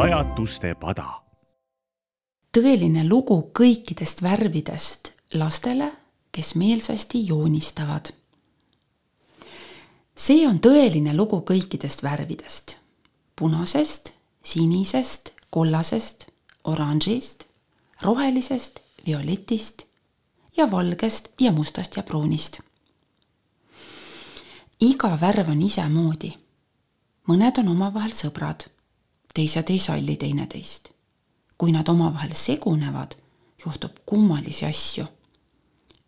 pajatuste pada. tõeline lugu kõikidest värvidest lastele, kes meelsasti joonistavad. see on tõeline lugu kõikidest värvidest. punasest, sinisest, kollasest, oranžist, rohelisest, violetist ja valgest ja mustast ja pruunist. iga värv on isemoodi. mõned on omavahel sõbrad, teised ei salli teineteist. kui nad omavahel segunevad, juhtub kummalisi asju.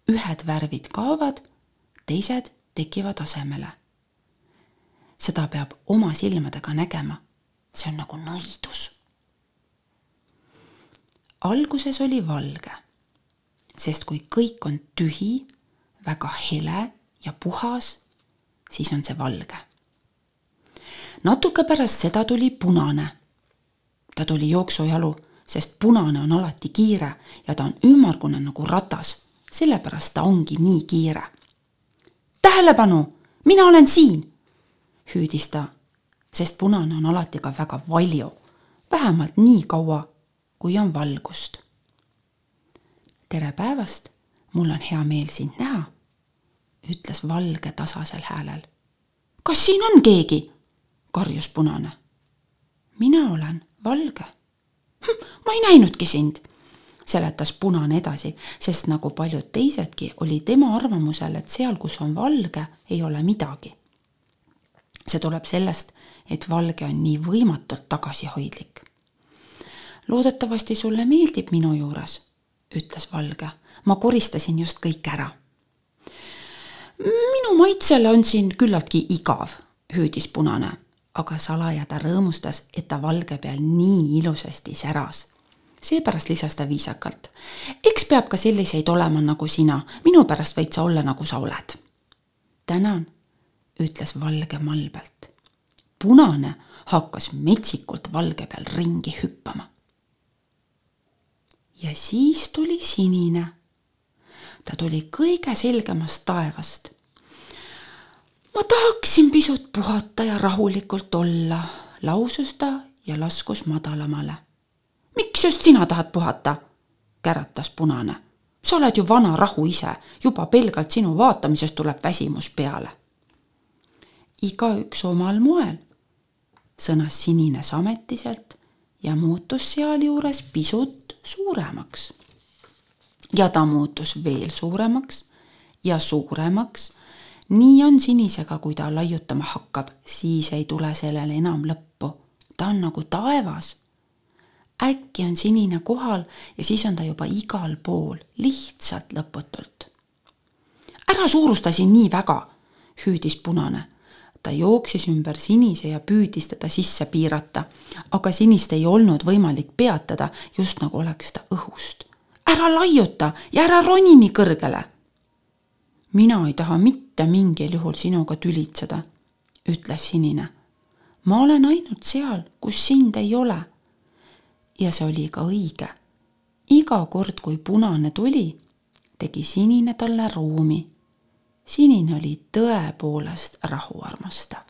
ühed värvid kaovad, teised tekivad asemele. seda peab oma silmadega nägema. see on nagu nõidus. alguses oli valge sest kui kõik on tühi, väga hele ja puhas, siis on see valge. natuke pärast seda tuli punane. Ta tuli jooksujalu, sest punane on alati kiire ja ta on ümmargune nagu ratas, sellepärast ta ongi nii kiire. tähelepanu, mina olen siin, hüüdis ta, sest punane on alati ka väga valju, vähemalt nii kaua, kui on valgust tere päevast, mul on hea meel sind näha, ütles valge tasasel häälel. kas siin on keegi? karjus punane. mina olen valge. Hm, ma ei näinudki sind, seletas punane edasi, sest nagu paljud teisedki, oli tema arvamusel, et seal, kus on valge, ei ole midagi. see tuleb sellest, et valge on nii võimatult tagasihoidlik. loodetavasti sulle meeldib minu juures ütles Valge. ma koristasin just kõik ära. minu maitsele on siin küllaltki igav, hüüdis Punane, aga salaja ta rõõmustas, et ta valge peal nii ilusasti säras. seepärast lisas ta viisakalt. eks peab ka selliseid olema nagu sina, minu pärast võid sa olla, nagu sa oled. tänan, ütles Valge malbelt. punane hakkas metsikult valge peal ringi hüppama ja siis tuli sinine. ta tuli kõige selgemast taevast. Ma tahaksin pisut puhata ja rahulikult olla, lausus ta ja laskus madalamale. miks just sina tahad puhata? käratas punane. sa oled ju vana rahu ise, juba pelgalt sinu vaatamisest tuleb väsimus peale. igaüks omal moel, sõnas sinine sametiselt ja muutus sealjuures pisut suuremaks. ja ta muutus veel suuremaks ja suuremaks. Nii on sinisega, kui ta laiutama hakkab, siis ei tule sellele enam lõppu. ta on nagu taevas. äkki on sinine kohal ja siis on ta juba igal pool, lihtsalt lõputult. ära suurusta siin nii väga, hüüdis punane ta jooksis ümber sinise ja püüdis teda sisse piirata, aga sinist ei olnud võimalik peatada, just nagu oleks ta õhust. ära laiuta ja ära roni nii kõrgele. Mina ei taha mitte mingil juhul sinuga tülitseda, ütles sinine. ma olen ainult seal, kus sind ei ole. ja see oli ka õige. iga kord, kui punane tuli, tegi sinine talle ruumi sinine oli tõepoolest rahuarmastav.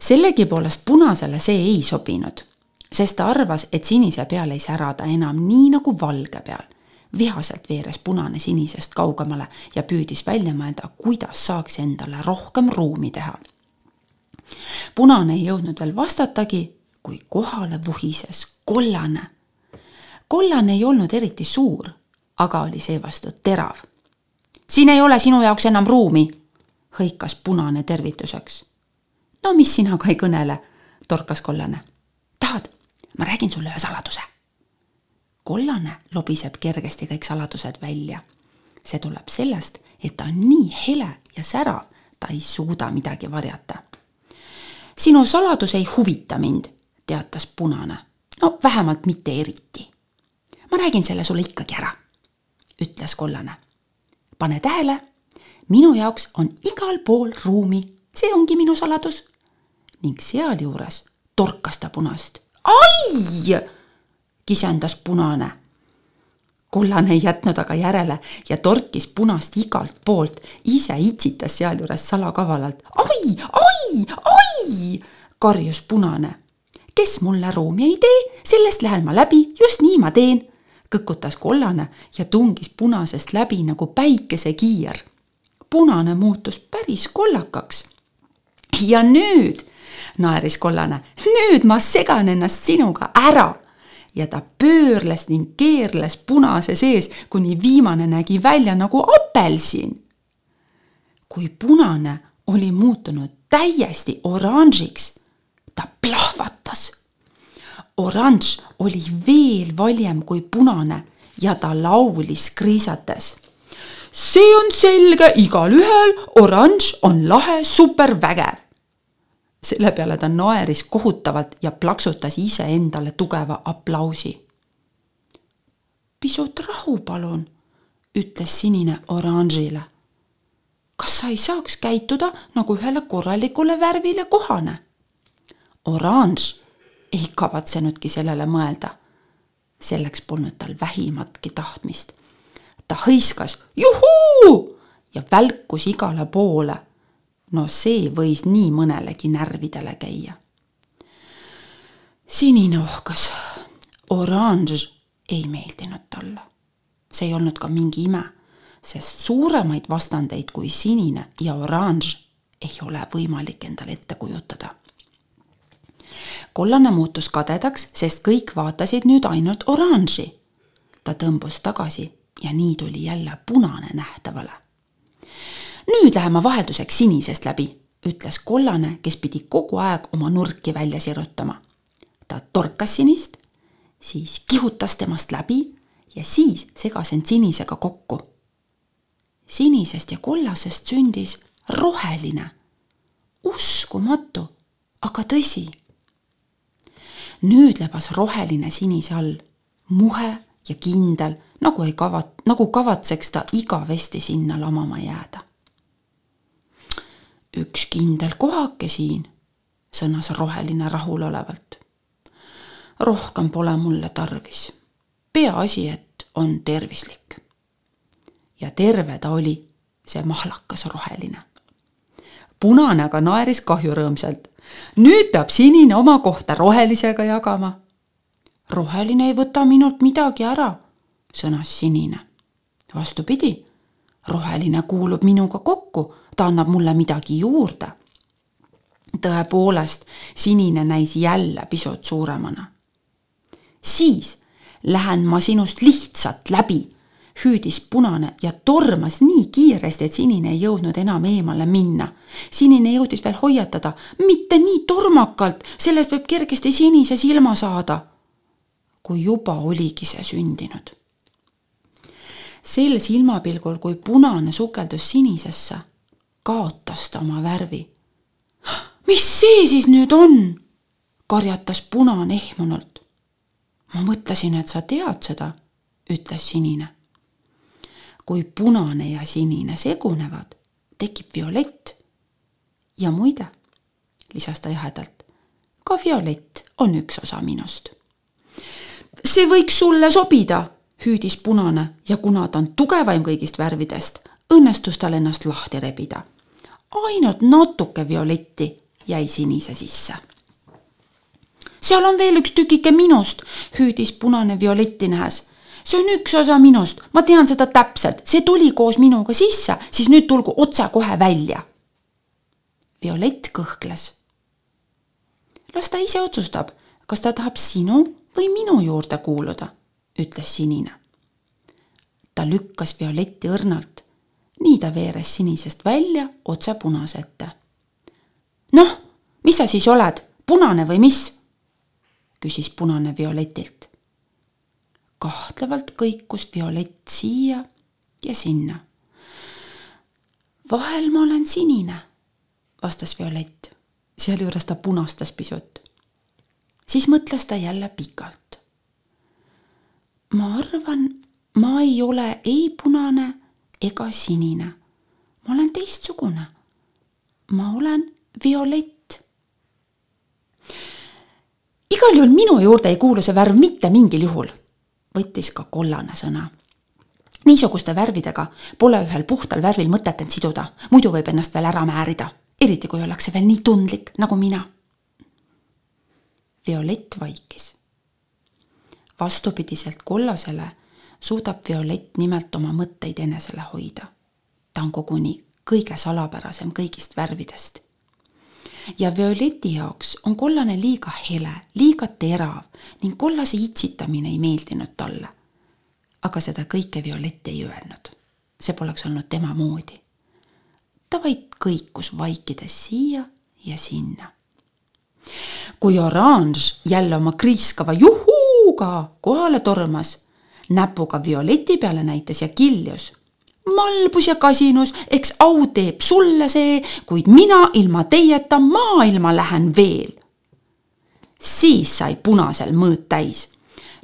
sellegipoolest punasele see ei sobinud, sest ta arvas, et sinise peal ei sära ta enam nii nagu valge peal. Vihaselt veeres punane sinisest kaugemale ja püüdis välja mõelda, kuidas saaks endale rohkem ruumi teha. punane ei jõudnud veel vastatagi, kui kohale vuhises kollane. kollane ei olnud eriti suur, aga oli seevastu terav siin ei ole sinu jaoks enam ruumi, hõikas punane tervituseks. no mis sina ka ei kõnele, torkas kollane. tahad, ma räägin sulle ühe saladuse. Kollane lobiseb kergesti kõik saladused välja. see tuleb sellest, et ta on nii hele ja särav, ta ei suuda midagi varjata. sinu saladus ei huvita mind, teatas punane. no vähemalt mitte eriti. ma räägin selle sulle ikkagi ära, ütles kollane pane tähele, minu jaoks on igal pool ruumi, see ongi minu saladus. ning sealjuures torkas ta punast. ai! Kisendas punane. kollane ei jätnud aga järele ja torkis punast igalt poolt, ise itsitas sealjuures salakavalalt. ai, ai, ai! karjus punane kes mulle ruumi ei tee, sellest lähen ma läbi, just nii ma teen, kõkutas kollane ja tungis punasest läbi nagu päikesekiir. punane muutus päris kollakaks. ja nüüd, naeris kollane, nüüd ma segan ennast sinuga ära ja ta pöörles ning keerles punase sees, kuni viimane nägi välja nagu apelsin. kui punane oli muutunud täiesti oranžiks, ta plahvatas. oranž oli veel valjem kui punane ja ta laulis kriisates. see on selge igalühel, oranž on lahe, supervägev selle peale ta naeris kohutavalt ja plaksutas iseendale tugeva aplausi. pisut rahu, palun, ütles sinine oranžile. kas sa ei saaks käituda nagu ühele korralikule värvile kohane? oranž ei kavatsenudki sellele mõelda. selleks polnud tal vähimatki tahtmist. ta hõiskas juhuu ja välkus igale poole no see võis nii mõnelegi närvidele käia. sinine ohkas, oranž ei meeldinud talle. see ei olnud ka mingi ime, sest suuremaid vastandeid kui sinine ja oranž ei ole võimalik endale ette kujutada. kollane muutus kadedaks, sest kõik vaatasid nüüd ainult oranži. ta tõmbus tagasi ja nii tuli jälle punane nähtavale nüüd lähen ma vahelduseks sinisest läbi, ütles kollane, kes pidi kogu aeg oma nurki välja sirutama. ta torkas sinist, siis kihutas temast läbi ja siis segas end sinisega kokku. sinisest ja kollasest sündis roheline. uskumatu, aga tõsi. nüüd lebas roheline sinise all, muhe ja kindel, nagu ei kava-, nagu kavatseks ta igavesti sinna lamama jääda üks kindel kohake siin, sõnas roheline rahulolevalt. rohkem pole mulle tarvis. peaasi, et on tervislik. ja terve ta oli, see mahlakas roheline. punane aga naeris kahjurõõmsalt. nüüd peab sinine oma kohta rohelisega jagama. roheline ei võta minult midagi ära, sõnas sinine. vastupidi, roheline kuulub minuga kokku ta annab mulle midagi juurde. tõepoolest, sinine näis jälle pisut suuremana. siis lähen ma sinust lihtsalt läbi, hüüdis punane ja tormas nii kiiresti, et sinine ei jõudnud enam eemale minna. sinine jõudis veel hoiatada, mitte nii tormakalt, sellest võib kergesti sinise silma saada. kui juba oligi see sündinud sel silmapilgul, kui punane sukeldus sinisesse, kaotas ta oma värvi. mis see siis nüüd on? karjatas punane ehmunult. ma mõtlesin, et sa tead seda, ütles sinine. kui punane ja sinine segunevad, tekib violett. ja muide, lisas ta jahedalt, ka violett on üks osa minust. see võiks sulle sobida, hüüdis punane ja kuna ta on tugevaim kõigist värvidest, õnnestus tal ennast lahti rebida. ainult natuke violetti jäi sinise sisse. seal on veel üks tükike minust, hüüdis punane violetti nähes. see on üks osa minust, ma tean seda täpselt, see tuli koos minuga sisse, siis nüüd tulgu otsekohe välja. Violett kõhkles. las ta ise otsustab, kas ta tahab sinu või minu juurde kuuluda, ütles sinine. ta lükkas Violetti õrnalt nii ta veeres sinisest välja otse punase ette. noh, mis sa siis oled, punane või mis? küsis punane Violetilt. kahtlevalt kõikus Violett siia ja sinna. vahel ma olen sinine, vastas Violett, sealjuures ta punastas pisut. siis mõtles ta jälle pikalt. ma arvan, ma ei ole ei punane ega sinine. ma olen teistsugune. ma olen violett. igal juhul minu juurde ei kuulu see värv mitte mingil juhul, võttis ka kollane sõna. niisuguste värvidega pole ühel puhtal värvil mõtet end siduda, muidu võib ennast veel ära määrida, eriti kui ollakse veel nii tundlik nagu mina. Violett vaikis. vastupidiselt kollasele suudab Violett nimelt oma mõtteid enesele hoida. ta on koguni kõige salapärasem kõigist värvidest. ja Violeti jaoks on kollane liiga hele, liiga terav ning kollase itsitamine ei meeldinud talle. aga seda kõike Violett ei öelnud. see poleks olnud tema moodi. ta vaid kõikus vaikides siia ja sinna kui oranž jälle oma kriiskava juhuuga kohale tormas, näpuga Violeti peale näitas ja kiljus. malbus ja kasinus, eks au teeb sulle see, kuid mina ilma teieta maailma lähen veel. siis sai punasel mõõt täis.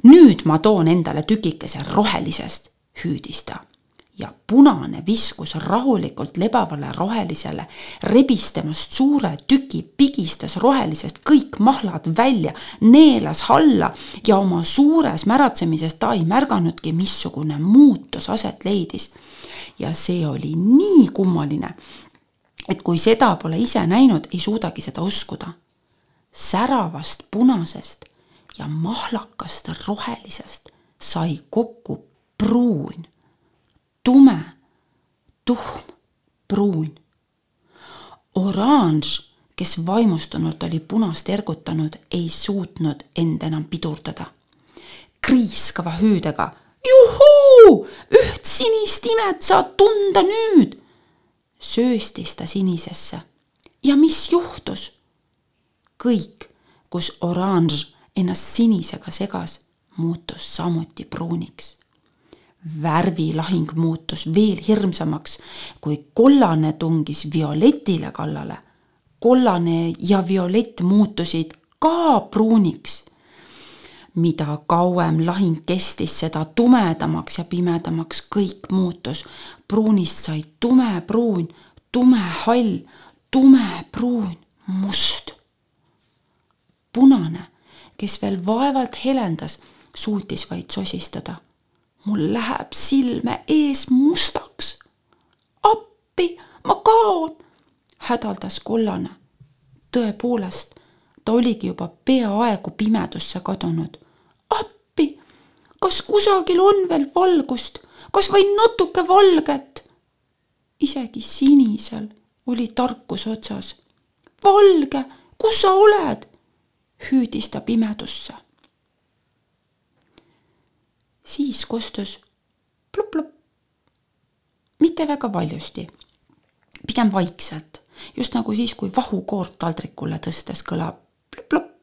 nüüd ma toon endale tükikese rohelisest, hüüdis ta ja punane viskus rahulikult lebavale rohelisele, rebis temast suure tüki, pigistas rohelisest kõik mahlad välja, neelas alla ja oma suures märatsemises ta ei märganudki, missugune muutus aset leidis. ja see oli nii kummaline, et kui seda pole ise näinud, ei suudagi seda uskuda. säravast punasest ja mahlakast rohelisest sai kokku pruun tume, tuhm, pruun. oranž, kes vaimustunult oli punast ergutanud, ei suutnud end enam pidurdada. kriiskava hüüdega juhuu, üht sinist imet saad tunda nüüd, sööstis ta sinisesse. ja mis juhtus? kõik, kus oranž ennast sinisega segas, muutus samuti pruuniks värvilahing muutus veel hirmsamaks, kui kollane tungis violetile kallale. kollane ja violett muutusid ka pruuniks. mida kauem lahing kestis, seda tumedamaks ja pimedamaks kõik muutus. pruunist sai tumepruun, tumehall, tumepruun, must. punane, kes veel vaevalt helendas, suutis vaid sosistada mul läheb silme ees mustaks. appi, ma kaon, hädaldas kollane. tõepoolest, ta oligi juba peaaegu pimedusse kadunud. appi, kas kusagil on veel valgust, kas või natuke valget? isegi sinisel oli tarkus otsas. valge, kus sa oled? hüüdis ta pimedusse siis kostus plupp-plupp. mitte väga valjusti, pigem vaikselt, just nagu siis, kui vahukoort taldrikule tõstes kõlab plupp-plupp.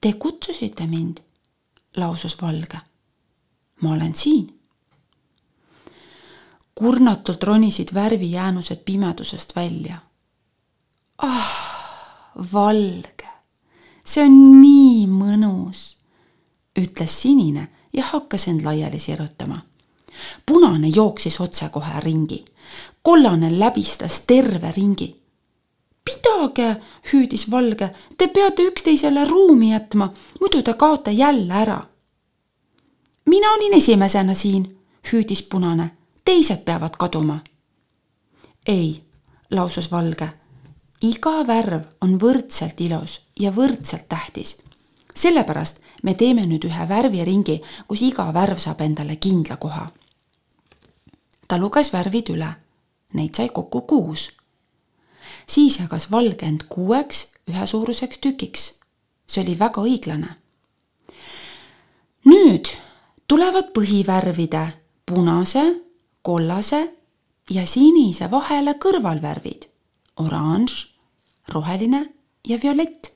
Te kutsusite mind, lausus Valge. ma olen siin. kurnatult ronisid värvijäänused pimedusest välja. ah, Valge, see on nii ütles sinine ja hakkas end laiali sirutama. punane jooksis otsekohe ringi, kollane läbistas terve ringi. pidage, hüüdis valge, te peate üksteisele ruumi jätma, muidu te kaote jälle ära. mina olin esimesena siin, hüüdis punane, teised peavad kaduma. ei, lausus valge iga värv on võrdselt ilus ja võrdselt tähtis. sellepärast me teeme nüüd ühe värviringi, kus iga värv saab endale kindla koha. ta luges värvid üle, neid sai kokku kuus. siis jagas valge end kuueks ühesuuruseks tükiks. see oli väga õiglane. nüüd tulevad põhivärvide punase, kollase ja sinise vahele kõrvalvärvid oranž, roheline ja violett,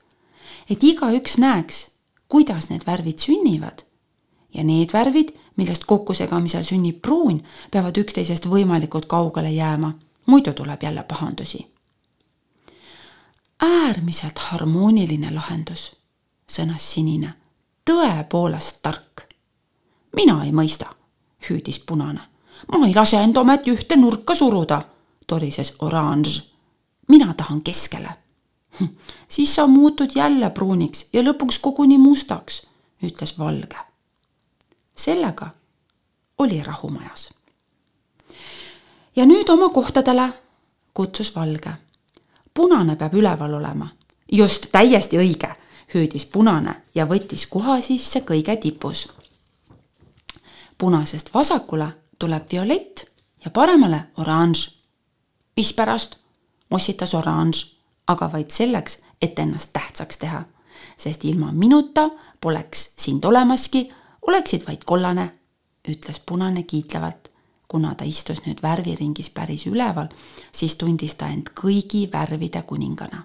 et igaüks näeks kuidas need värvid sünnivad. ja need värvid, millest kokkusegamisel sünnib pruun, peavad üksteisest võimalikult kaugele jääma, muidu tuleb jälle pahandusi. äärmiselt harmooniline lahendus, sõnas sinine, tõepoolest tark. mina ei mõista, hüüdis punane. ma ei lase end ometi ühte nurka suruda, torises oranž. mina tahan keskele siis sa muutud jälle pruuniks ja lõpuks koguni mustaks, ütles valge. sellega oli rahu majas. ja nüüd oma kohtadele, kutsus valge. punane peab üleval olema. just, täiesti õige, hüüdis punane ja võttis koha sisse kõige tipus. punasest vasakule tuleb violett ja paremale oranž. mispärast? mossitas oranž, aga vaid selleks, et ennast tähtsaks teha, sest ilma minuta poleks sind olemaski, oleksid vaid kollane, ütles punane kiitlevalt. kuna ta istus nüüd värviringis päris üleval, siis tundis ta end kõigi värvide kuningana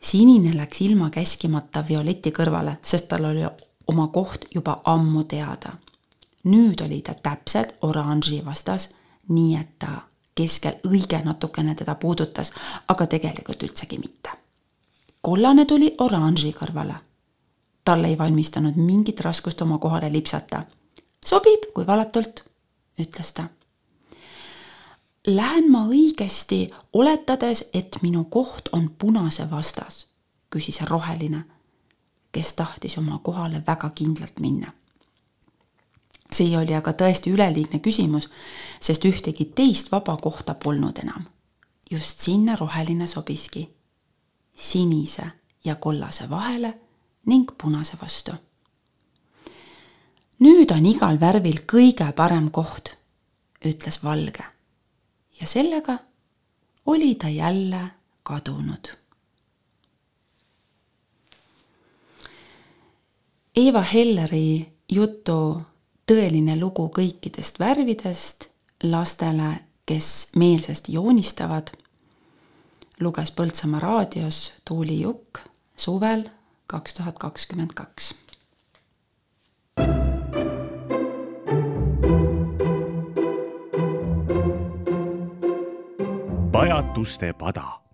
sinine läks ilma käskimata Violeti kõrvale, sest tal oli oma koht juba ammu teada. nüüd oli ta täpselt oranži vastas, nii et ta keskel õige natukene teda puudutas, aga tegelikult üldsegi mitte. kollane tuli oranži kõrvale. tal ei valmistanud mingit raskust oma kohale lipsata. sobib, kui valatult, ütles ta. Lähen ma õigesti, oletades, et minu koht on punase vastas, küsis roheline, kes tahtis oma kohale väga kindlalt minna see oli aga tõesti üleliigne küsimus, sest ühtegi teist vaba kohta polnud enam. just sinna roheline sobiski. sinise ja kollase vahele ning punase vastu. nüüd on igal värvil kõige parem koht, ütles valge. ja sellega oli ta jälle kadunud. Eva Helleri jutu tõeline lugu kõikidest värvidest lastele, kes meelsasti joonistavad, luges Põltsamaa raadios Tuuli Jukk suvel kaks tuhat kakskümmend kaks. pajatuste pada